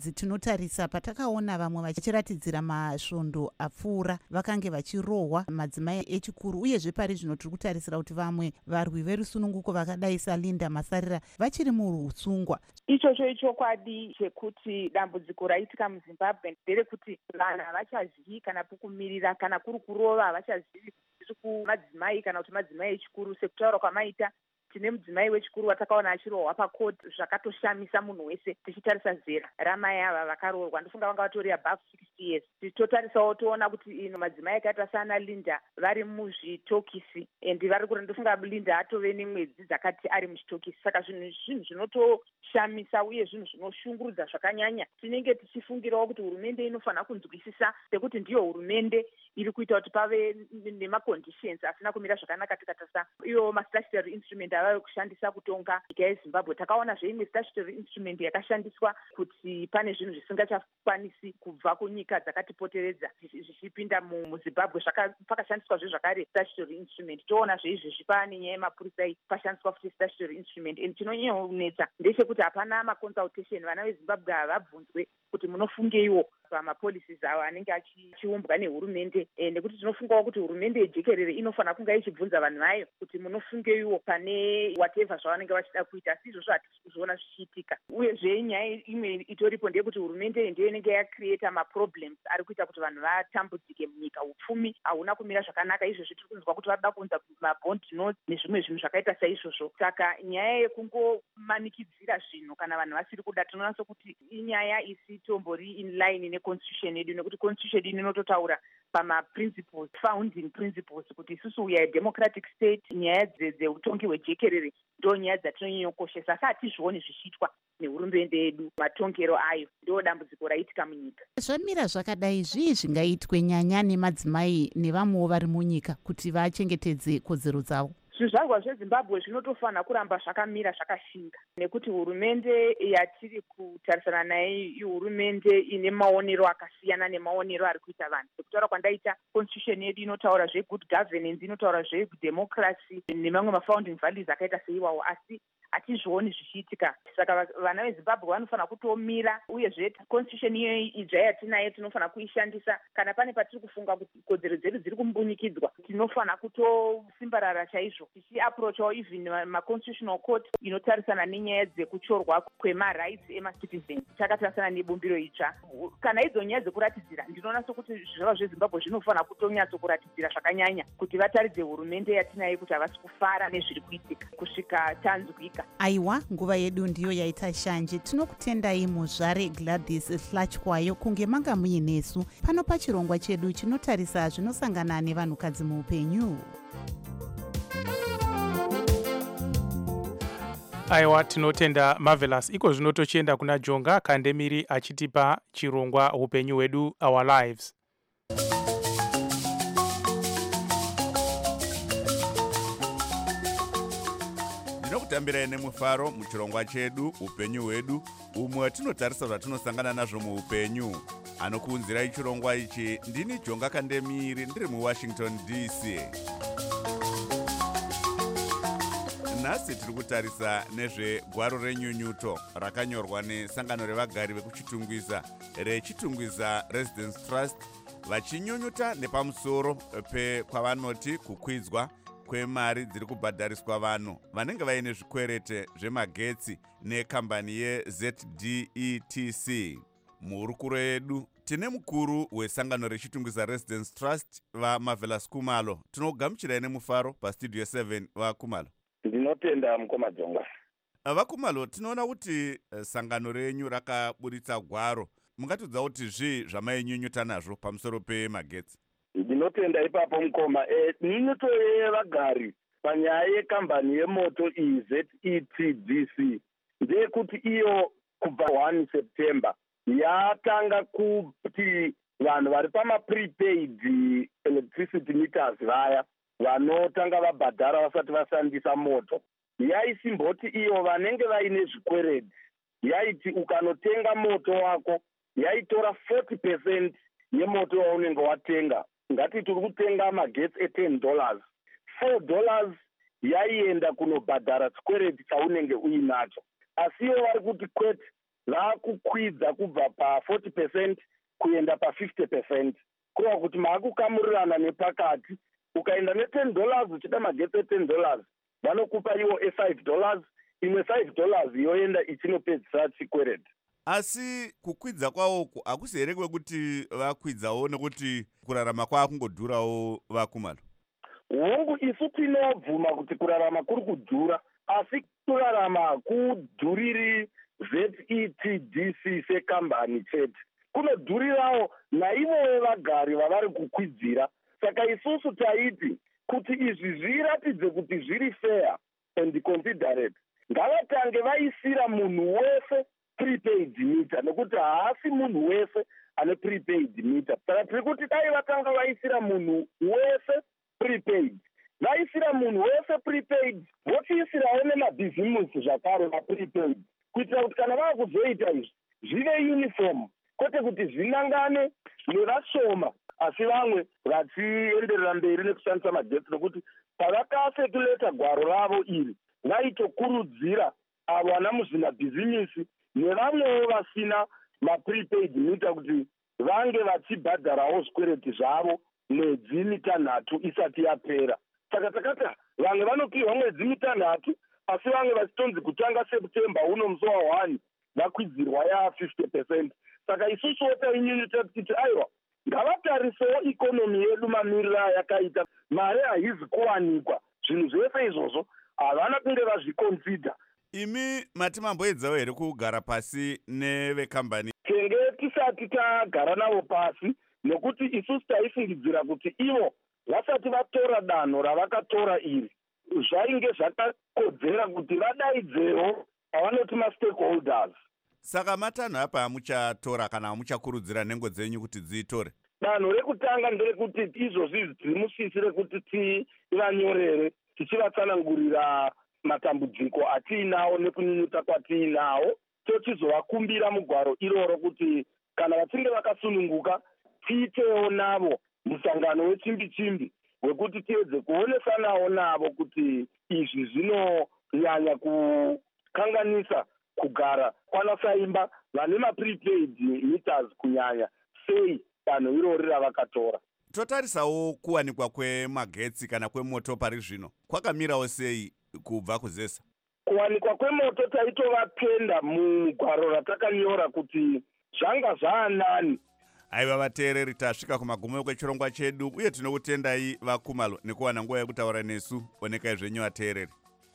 tinotarisa patakaona vamwe vachiratidzira masvondo apfuura vakange vachirohwa madzimai echikuru uyezve pari zvino tiri kutarisira kuti vamwe varwi verusununguko vakadai salinda masarira vachiri muusungwa ichocho ichokwadi chekuti dambudziko raitika muzimbabwe nderekuti vanhu havachazivi kana pokumirira kana kuri kurova havachazivi zviri kumadzimai kana kuti madzimai echikuru sekutaura kwamaita tine mudzimai wechikuru watakaona achirohwa pakoti zvakatoshamisa munhu wese tichitarisa zera. Ramai ava vakaroorwa. Ndofunga vanga vatori above sixty years. Tichitotarisawo toona kuti ino madzimai akaita saana linda vari muzvitokisi and vari kuri ndofunga linda atove nemwedzi dzakati ari muchitokisi. Saka zvinhu zvinhu zvinotoshamisa uye zvinhu zvinoshungurudza zvakanyanya. Tinenge tichifungirawo kuti hurumende inofanira kunzwisisa sekuti ndiyo hurumende iri kuita kuti pave nemaconditions asina kumira zvakanaka tikatarisa ivo mastatutory instrument avave kushandisa kutonga nyika yezimbabwe. Takaona zveimwe statutory instrument yakashandiswa kuti pane zvinhu zvisingachakwanisi kubva kunyika dzakatipoteredza zvichipinda muzimbabwe pakashandiswa zve zvakare statutory instrument. Toona zveizvezvi pane nyaya yemapurisai pashandiswa futi statutory instrument. And chinonyanyaonetsa ndechekuti hapana maconsultation. Vana vezimbabwe havabvunzwe kuti munofungeiwo pamapolicies avo anenge achiumbwa nehurumende e, nekuti tinofungawo kuti hurumende yejekerere inofanira kunge ichibvunza vanhu vayo kuti munofungeiwo pane whatever zvavanenge vachida kuita asi izvozvo hatisi kuzviona zvichiitika. Uyezve nyaya imwe itoripo ndeyekuti hurumende ndiyo inenge yacreata maproblems ari kuita kuti vanhu vatambudzike munyika. Upfumi hauna kumira zvakanaka izvozvi tiri kunzwa kuti vanoda kuunza mabond notes nezvimwe zvinhu zvakaita saizvozvo. Saka nyaya yekungomanikidzira zvinhu kana vanhu vasiri kuda tinonatso kuti inyaya isitombori in line neconstitution yedu nekuti constitution yedu inototaura pamaprinciples founding principles kuti isusu we are democratic state nyaya dzeutongi hwejekerere ndo nyaya dzatinonyanyokoshesa asi hatizvioni zvichiitwa nehurumende yedu matongero ayo ndo dambudziko raitika munyika. Zvamira zvakadai zvii zvingaitwe nyanya nemadzimai nevamwewo vari munyika kuti vachengetedze kodzero dzavo zvizvarwa zvezimbabwe zvinotofanira kuramba zvakamira zvakashinga. Nekuti hurumende yatiri kutarisana naye ihurumende ine maonero akasiyana nemaonero ari kuita vanhu. Sekutaura kwandaita constitution yedu inotaura zvegood governance inotaura zvedemocracy nemamwe mafounding values akaita seiwawo. Asi hatizvioni zvichiitika. Saka vana vezimbabwe vanofanira kutomira uyezve constitution iyoyi idzva yatinayo tinofanira kuishandisa. Kana pane patiri kufunga kuti kodzero dzedu dziri kumbunyikidzwa tinofanira kutosimbarara chaizvo. Tichiaprochawo even maconstitutional court inotarisana nenyaya dzekuchorwa kwemarights emacitizens. Takatarisana nebumbiro itsva. Kana idzo nyaya dzekuratidzira ndinoona sokuti zvirava zvezimbabwe zvinofanira kutonyatsokuratidzira zvakanyanya kuti vataridze hurumende yatinayo kuti havasi kufara nezviri kuitika kusvika tanzwika aiwa nguva yedu ndiyo yaita shanje tinokutendai muzvare gladys hlatywayo kunge manga muinesu pano pachirongwa chedu chinotarisa zvinosangana nevanhukadzi muupenyu. Aiwa tinotenda marvelous. Iko zvino tochienda kuna jonga kandemiri achitipa chirongwa upenyu hwedu our lives ndinokutambirai nemufaro muchirongwa chedu upenyu hwedu umwe tinotarisa zvatinosangana nazvo muupenyu. Anokuunzirai chirongwa ichi ndini jonga kandemiri ndiri muwashington dc nhasi tiri kutarisa nezvegwaro renyunyuto rakanyorwa nesangano revagari vekuchitungwiza rechitungwiza residence trust vachinyunyuta nepamusoro pekwavanoti kukwidzwa kwemari dziri kubhadhariswa vanhu vanenge vaine zvikwerete zvemagetsi nekambani yezdetc muhurukuro yedu tine mukuru wesangano rechitungwiza residence trust vamavelas kumalo. Tinogamuchirai nemufaro pastudio 7 vakumalo. Ndinotenda mukoma dzonga vakumalo tinoona kuti uh, sangano renyu rakaburitsa gwaro. Mungatidza kuti zvii zvamainyunyuta nazvo pamusoro pemagetsi ndinotenda ipapo mukoma e, nyunyuto yevagari panyaya yekambani yemoto iyi zetdc ndeyekuti iyo kubva 1 september yatanga kuti vanhu vari pamaprepaid electricity meters vaya vanotanga vabhadhara vasati vashandisa moto. Yaisimboti iyo vanenge vaine zvikweredi yaiti ukanotenga moto wako yaitora 40 percent yemoto waunenge watenga ngati tiri kutenga magetsi e10 dollars 4 dollars yaienda kunobhadhara chikweredi chaunenge uinacho. Asi ivo vari kuti kwete vakukwidza kubva pa40 percent kuenda pa50 percent. Kureva kuti maakukamurirana nepakati ukaenda ne10 dollars uchida magetsi e10 dollars vanokupa iwo e5 dollars imwe 5 dollars yoenda ichinopedzisa chikwereti asi kukwidza kwavoku hakusi here kwekuti vakwidzawo nekuti kurarama kwaakungodhurawo vakumalo hongu isu tinobvuma kuti kurarama kuri kudhura asi kurarama hakudhuriri zetdc sekambani chete. Kunodhurirawo naivowo vagari vavari kukwidzira saka isusu taiti kuti izvi zviratidze kuti zviri fair and considerate. Ngavatange vaisira munhu wese prepaid meter nekuti haasi munhu wese ane prepaid meter. Saka tiri kuti dai vatanga vaisira munhu wese prepaid. Vaisira munhu wese prepaid vochiisirawo nemabhizimusi zvakare maprepaid kuitira kuti kana vava kuzoita izvi zvive uniform. Kwete kuti zvinangane nevashoma asi vamwe vachienderera mberi nekushandisa magetsi nokuti pavakasekuleta gwaro ravo iri vaitokurudzira avo vana muzvinabhizimisi nevamwewo vasina maprepaid meter kuti vange vachibhadharawo zvikwereti zvavo mwedzi mitanhatu isati yapera. Saka takati vamwe vanopiwa mwedzi mitanhatu asi vamwe vachitonzi kutanga september uno musi wa1 vakwidzirwa ya50 percent. Saka isusuwo tainyunyuta tichiti aiwa ngavatarisewo ikonomi yedu mamiriro ayakaita mari haizi kuwanikwa. Zvinhu zvese izvozvo havana kunge vazviconsider imi mati mamboedzawo here kugara pasi nevekambani? Tenge tisati tagara navo pasi nokuti isusu taifungidzira kuti ivo vasati vatora danho ravakatora iri zvainge zvakakodzera kuti vadaidzewo avanoti mastakeholders. Saka matanho apa amuchatora kana amuchakurudzira nhengo dzenyu kuti dziitore? Danho rekutanga nderekuti izvozvi dzimusisi rekuti tivanyorere tichivatsanangurira matambudziko atiinawo nekunyunyuta kwatiinawo tochizovakumbira mugwaro iroro kuti kana vachinge vakasununguka tiitewo navo musangano wechimbi chimbi wekuti tiedze kuonesanawo navo kuti izvi zvinonyanya kukanganisa kugara kwanasaimba vane maprepaid meters kunyanya sei danho irori ravakatora. Totarisawo kuwanikwa kwemagetsi kana kwemoto pari zvino kwakamirawo sei kubva kuzesa? Kuwanikwa kwemoto taitovapenda mugwaro ratakanyora kuti zvanga zvaanani. Aiva vateereri tasvika kumagumo kwechirongwa chedu uye tinokutendai vakumalo nekuwana nguva yekutaura nesu. Onekai zvenyu vateereri.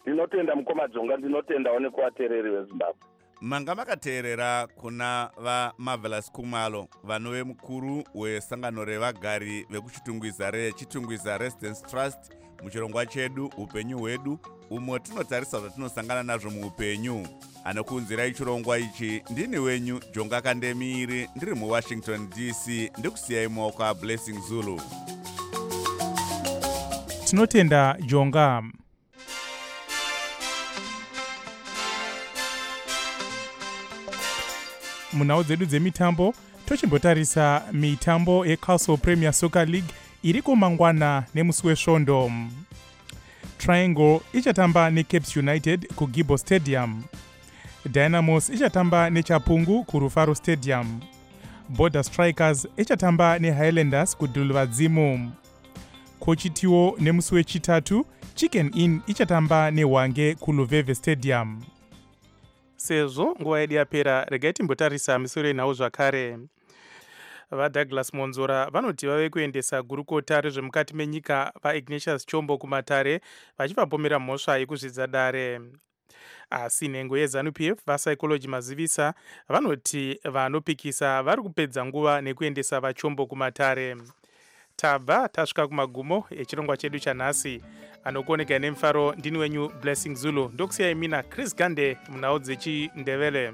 Ndinotenda mukoma dzonga ndinotendawo nekuvateereri vezimbabwe. Manga makateerera kuna vamarvelous kumalo vanove mukuru wesangano revagari vekuchitungwiza rechitungwiza residence trust muchirongwa chedu upenyu hwedu umwe tinotarisa zvatinosangana nazvo muupenyu. Anokuunzirai chirongwa ichi ndini wenyu jonga kandemiiri ndiri muwashington dc ndikusiyai mumaoko ablessing zulu. Tinotenda jonga. Munhau dzedu dzemitambo tochimbotarisa mitambo yecastle premier soccer league iriko mangwana nemusi wesvondo triangle ichatamba necaps united kugibo stadium. Dynamos ichatamba nechapungu kurufaro stadium. Border strikers ichatamba nehighlanders kudhuluvadzimu kochitiwo nemusi wechitatu chicken inn ichatamba nehwange kuluveve stadium. Sezvo nguva yedu yapera regai timbotarisa misoro yenhau zvakare vadouglas monzora vanoti vave kuendesa gurukota rezvemukati menyika vaignatius chombo kumatare vachivapomera mhosva yekuzvidza dare asi nhengo yezanup f vapsychology mazivisa vanoti vanopikisa vari kupedza nguva nekuendesa vachombo kumatare. Tabva tasvika kumagumo echirongwa chedu chanhasi. Anokuoneka nemufaro ndini wenyu blessing zulu ndokusiyai mina chris gande munhau dzechindevele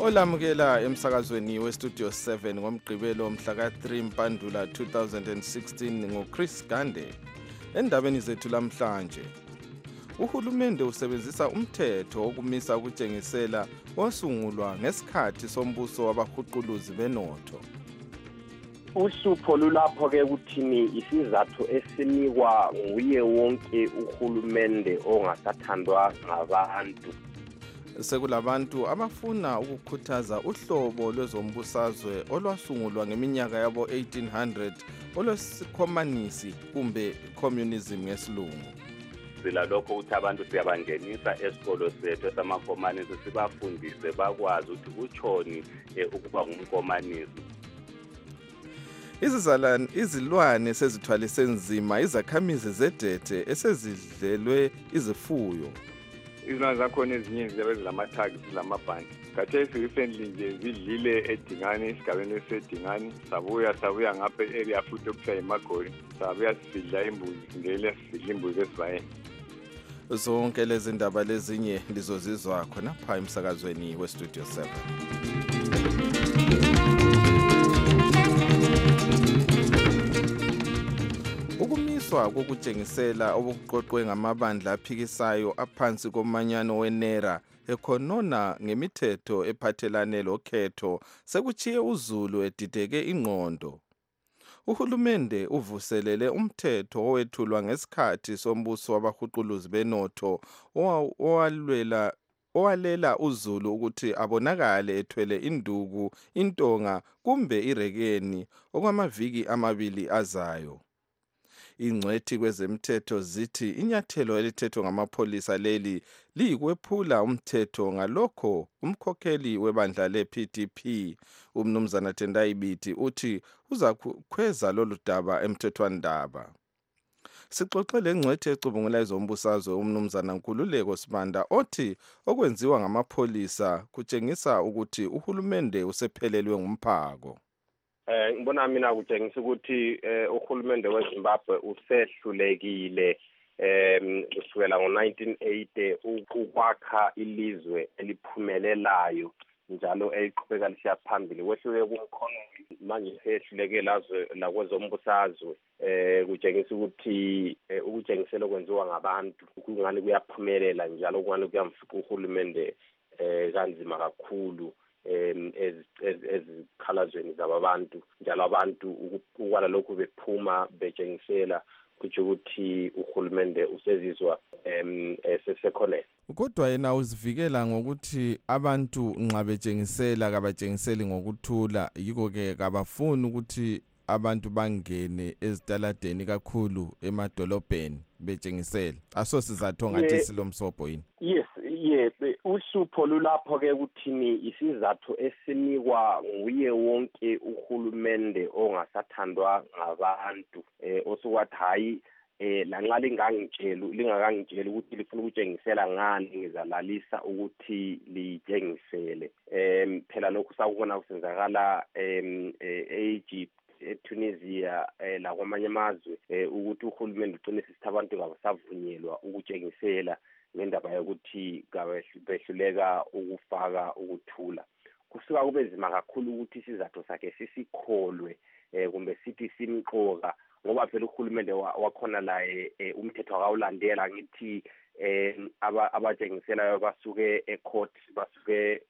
olamukela emsakazweni westudio 7 ngomgqibelo mhla ka-3 mpandula 2016 nguchris gande. Endabeni zethu lamhlanje uhulumende usebenzisa umthetho wokumisa ukutshengisela osungulwa ngesikhathi sombuso wabahuquluzi benotho. Uhlupho lulapho-ke kuthini? Isizathu esinikwa nguye wonke uhulumende ongasathandwa ngabantu. Sekulabantu abafuna ukukhuthaza uhlobo lwezombusazwe olwasungulwa ngeminyaka yabo 1800 olwesikhomanisi kumbe communism ngesilungu. Sila lokho ukuthi abantu siyabangenisa esikolo sethu esamakomanisi sibafundise bakwazi ukuthi kutshoni um ukuba ngumkomanisi izilwane sezithwalise nzima izakhamizi zedethe esezidlelwe izifuyo izilwane zakhona ezinye ziyabe zilama-tag zilamabhanti khathesi recently nje zidlile edingane esigabeni esedingane sabuya sabuya ngapha e-area futhi okuthiwa yimagoli sabuya sidla imbuzi ngele sidla imbuzi esibayeni. Zonke lezi ndaba lezinye lizozizwa khonapha emsakazweni westudio 7 ukumiswa kokutshengisela obukuqoqwe ngamabandla aphikisayo aphansi komanyano wenera ekhonona ngemithetho ephathelane lokhetho sekuchiye uzulu edideke ingqondo. Uhulumende uvuselele umthetho owethulwa ngesikhathi sombuso wabahuquluzi benotho owalwela owalela uzulu ukuthi abonakale ethwele induku intonga kumbe irekeni okwamaviki amabili azayo. Ingcwethi kwezemthetho zithi inyathelo elithethwe ngamapholisa leli liyikwephula umthetho ngalokho umkhokheli webandla le-pdp umnumzana tendayibithi uthi uzakhweza lolu daba emthethwandaba. Sixoxe le ngcwethi ecubungula ezombusazwe umnumzana nkululeko sibanda othi okwenziwa ngamapholisa kutshengisa ukuthi uhulumende usephelelwe ngumphako eh ngibona mina kutshengisa ukuthi eh uhulumende weZimbabwe usehlulekile em kusukela ngo1980 ukwakha ilizwe eliphumelelayo njalo eliqhubeka lisiya phambili. Wehluleke kumkhono manje sehluleke lazwe lakwezombusazwe eh kutshengisa ukuthi ukutshengisela okwenziwa ngabantu kungani kuyaphumelela njalo kungani kuyamfuqa uhulumende eh kanzima kakhulu. Ezikhalazweni zababantu njalo abantu ukwala lokhu bephuma betshengisela kutsho ukuthi uhulumende usezizwa em esesekhonela kodwa yena uzivikela ngokuthi abantu nxa betshengisela kabatshengiseli ngokuthula yiko-ke kabafuni ukuthi abantu bangene ezitaladeni kakhulu emadolobheni betshengisela asosizatho ngathi silomsobho yini? Yes uhlupho lulapho-ke kuthini isizathu esinikwa nguye wonke uhulumende ongasathandwa ngabantu um osukwathi hhayi eh lanxa lingangitsheli lingakangitsheli ukuthi lifuna ukutshengisela ngani ngizalalisa ukuthi litshengisele em phela lokhu sakubona kusenzakala em e-Egypt eTunisia eh lakwamanye amazwe ukuthi uhulumende ugcine sisithi abantu kabasavunyelwa ukutshengisela. Ngendaba yokuthi behluleka ukufaka ukuthula. Kusuka kube nzima kakhulu ukuthi isizathu sakhe sisikholwe eh kumbe sithi simqoka ngoba phela uhulumende wakhona laye umthetho akawulandela ngithi eh abatshengiselayo basuke ecourt basuke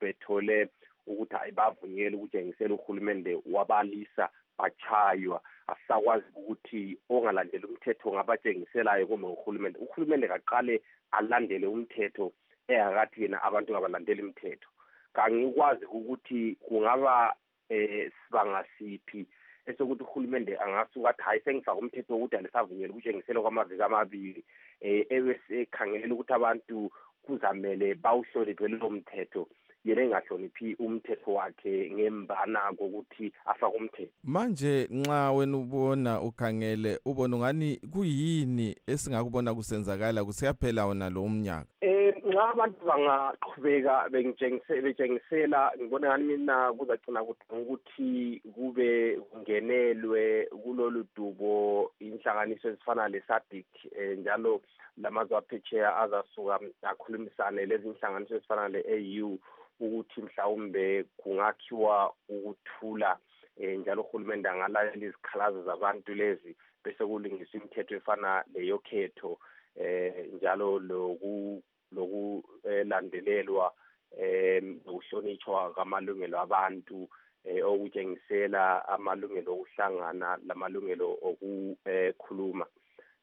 bethole ukuthi hayi bavunyelwe ukutshengisela uhulumende wabalisa bachaywa asisakwazi ukuthi ongalandeli umthetho ngabatshengiselayo kumbe uhulumende uhulumende kaqale alandele umthetho engakathi yena abantu ngabalandeli imithetho kangikwazi ukuthi kungaba eh sibanga siphi esokuthi uhulumende angasuka athi hayi sengifaka umthetho wokuthi alisavunyelwa ukutshengisela kwamaviki amabili. Um ebesekhangela ukuthi abantu kuzamele bawuhloniphe lowo mthetho. Yena engahloniphi umthetho wakhe ngembana kokuthi afake umthetho? Manje nxa wena ubona ukhangele ubona ungani kuyini esingakubona kusenzakala kusiyaphela wona lo umnyaka? Eh nxa abantu bangaqhubeka bengitshengise- betshengisela ngibona ngani mina kuzagcina kudinga ukuthi kube kungenelwe kulolu dubo inhlanganiso ezifana le-sadic um njalo lamazwe aphetsheya azasuka akhulumisane lezi inhlanganiso ezifana le-au ukuthi mhlawumbe kungakhiwa ukuthula um njalo uhulumende angalalela izikhalazo zabantu lezi bese kulingiswa imithetho efana leyokhetho eh njalo loku lokulandelelwa em nokuhlonitshwa kwamalungelo abantu eh okutshengisela amalungelo okuhlangana lamalungelo okukhuluma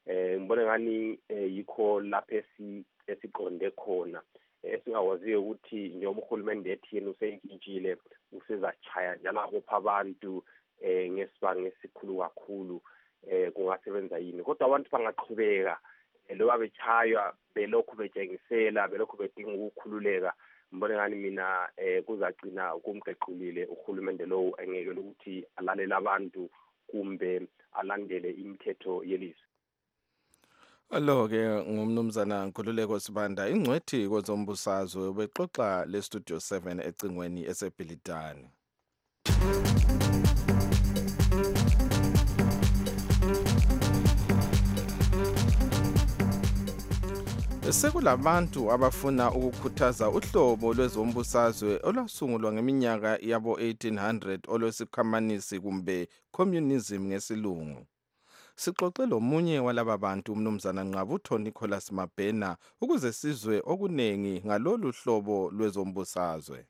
eh ngibona ngani eh, yikho lapho esi esiqonde khona. Esingawaziyo ukuthi njengoba uhulumende ethi yena useyintshintshile usezachaya njalo akupha abantu eh ngesibanga esikhulu kakhulu eh kungasebenza yini. Kodwa abantu bangaqhubeka eh, loba bechaywa belokhu betshengisela belokhu bedinga ukukhululeka. Mbone ngani mina eh kuzagcina kumgequlile uhulumende lowo engeke ukuthi alalele abantu kumbe alandele imithetho yelizwe. Lo-ke ngumnumzana nkhululeko sibanda ingcwethi kwezombusazwe ubexoxa le-studio 7 ecingweni esebhilidani. Sekulabantu abafuna ukukhuthaza uhlobo lwezombusazwe olwasungulwa ngeminyaka yabo 1800 olwesikhamanisi kumbe communism ngesilungu. Sixoxe lomunye walaba bantu umnumzana nqabutho nicholas mabhena ukuze sizwe okunengi ngalolu hlobo lwezombusazwe.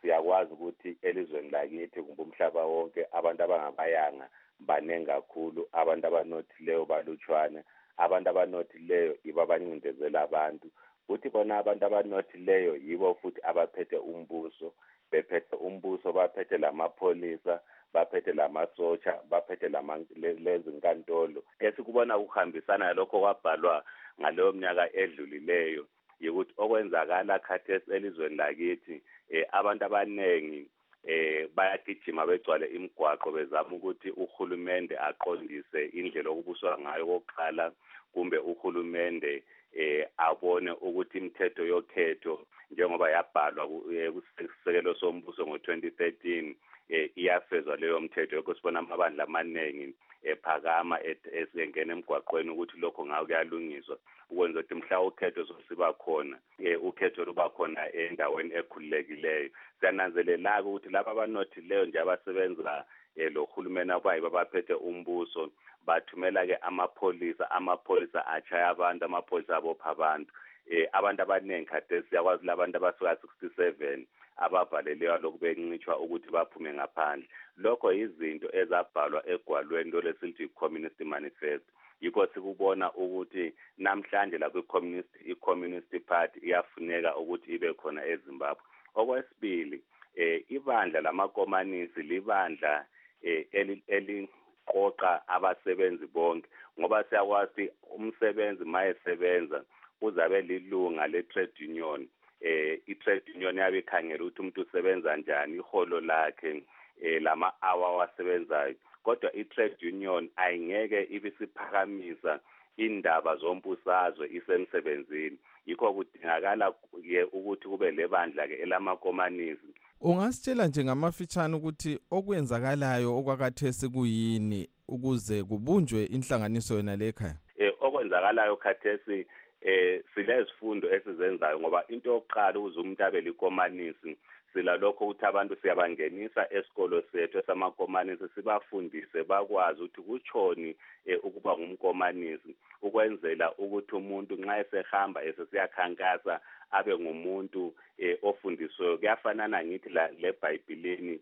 Siyakwazi ukuthi elizweni lakithi kumbe umhlaba wonke abantu abangabayanga baningi kakhulu. Abantu abanothileyo balutshwane abantu abanothileyo yibo abancindezela abantu. Futhi bona abantu abanothileyo yibo futhi abaphethe umbuso. Bephethe umbuso baphethe lamapholisa baphethe lamasotsha baphethe lama- le- lezi nkantolo. Esikubona kuhambisana nalokho kwabhalwa ngaleyo mnyaka edlulileyo yikuthi okwenzakala khathesi elizweni lakithi um abantu abaningi eh bayagijima begcwale imigwaqo bezama ukuthi uhulumende aqondise indlela okubuswa ngayo kokuqala kumbe uhulumende eh abone ukuthi imithetho yokhetho njengoba yabhalwa eh, kusisekelo sombuso ngo-2013 eh iyafezwa leyo mthetho yokho sibona amabandla amaningi ephakama et- esengena emgwaqweni ukuthi lokho ngayo kuyalungiswa ukwenza ukuthi mhla ukhetho sosiba khona um ukhetho luba khona endaweni ekhululekileyo. Siyananzelela-ke ukuthi laba abanothileyo nje abasebenza um lo hulumeni abayibo abaphethe umbuso bathumela-ke amapholisa amapholisa atshaya abantu amapholisa abopha abantu. Um abantu abaningi khathesi siyakwazi labantu abasuka sixty seven abavalelweyo lokhu bencitshwa ukuthi baphume ngaphandle. Lokho yizinto ezabhalwa egwalweni lo lesilithi i-communist manifest yikho sikubona ukuthi namhlanje la kwi-communist i-communist party iyafuneka ukuthi ibe khona ezimbabwe. Okwesibili eh ibandla lamakomanisi libandla eh eli- eliqoqa abasebenzi bonke ngoba siyakwazi umsebenzi mayesebenza uzabe lilunga le-trade union. Eh i-trade union yabe ikhangela ukuthi umuntu usebenza njani iholo lakhe eh lama-hour wasebenzayo kodwa i-trade union ayingeke ibisiphakamisa indaba zombusazwe isemsebenzini. Yikho kudingakala ke ukuthi kube lebandla ke elamakomanisi. Ungasitshela nje ngamafitshane ukuthi okwenzakalayo okwakathesi kuyini ukuze kubunjwe inhlanganiso yona le ekhaya eh okwenzakalayo khathesi eh silezifundo esizenzayo ngoba into yokuqala ukuze umuntu abe likomanisi silalokho ukuthi abantu siyabangenisa esikolo sethu esamakomanisi sibafundise bakwazi ukuthi kutshoni eh, ukuba ngumkomanisi. Ukwenzela ukuthi umuntu nxa esehamba esesiyakhankasa abe ngumuntu eh, ofundisiweyo kuyafanana ngithi la lebhayibhilini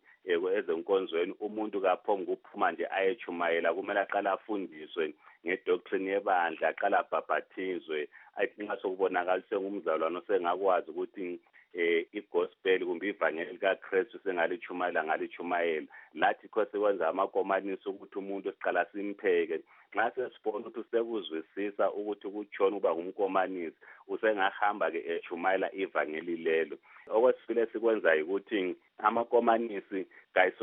ezenkonzweni umuntu kaphonga ukuphuma nje ayechumayela kumele aqala afundiswe. Ngedoctrine yebandla aqala abhabhathizwe athi nxa sokubonakala sengumzalwane osengakwazi ukuthi eh igospel kumbe ivangeli likaKristu sengalichumayela ngalichumayela lathi kho sikwenza amakomanisi ukuthi umuntu siqala simpheke. Nxa sesibona ukuthi sekuzwisisa ukuthi kutshona ukuba ngumkomanisi usengahamba-ke echumayela ivangeli lelo. Okwesifile sikwenzayo ukuthi amakomanisi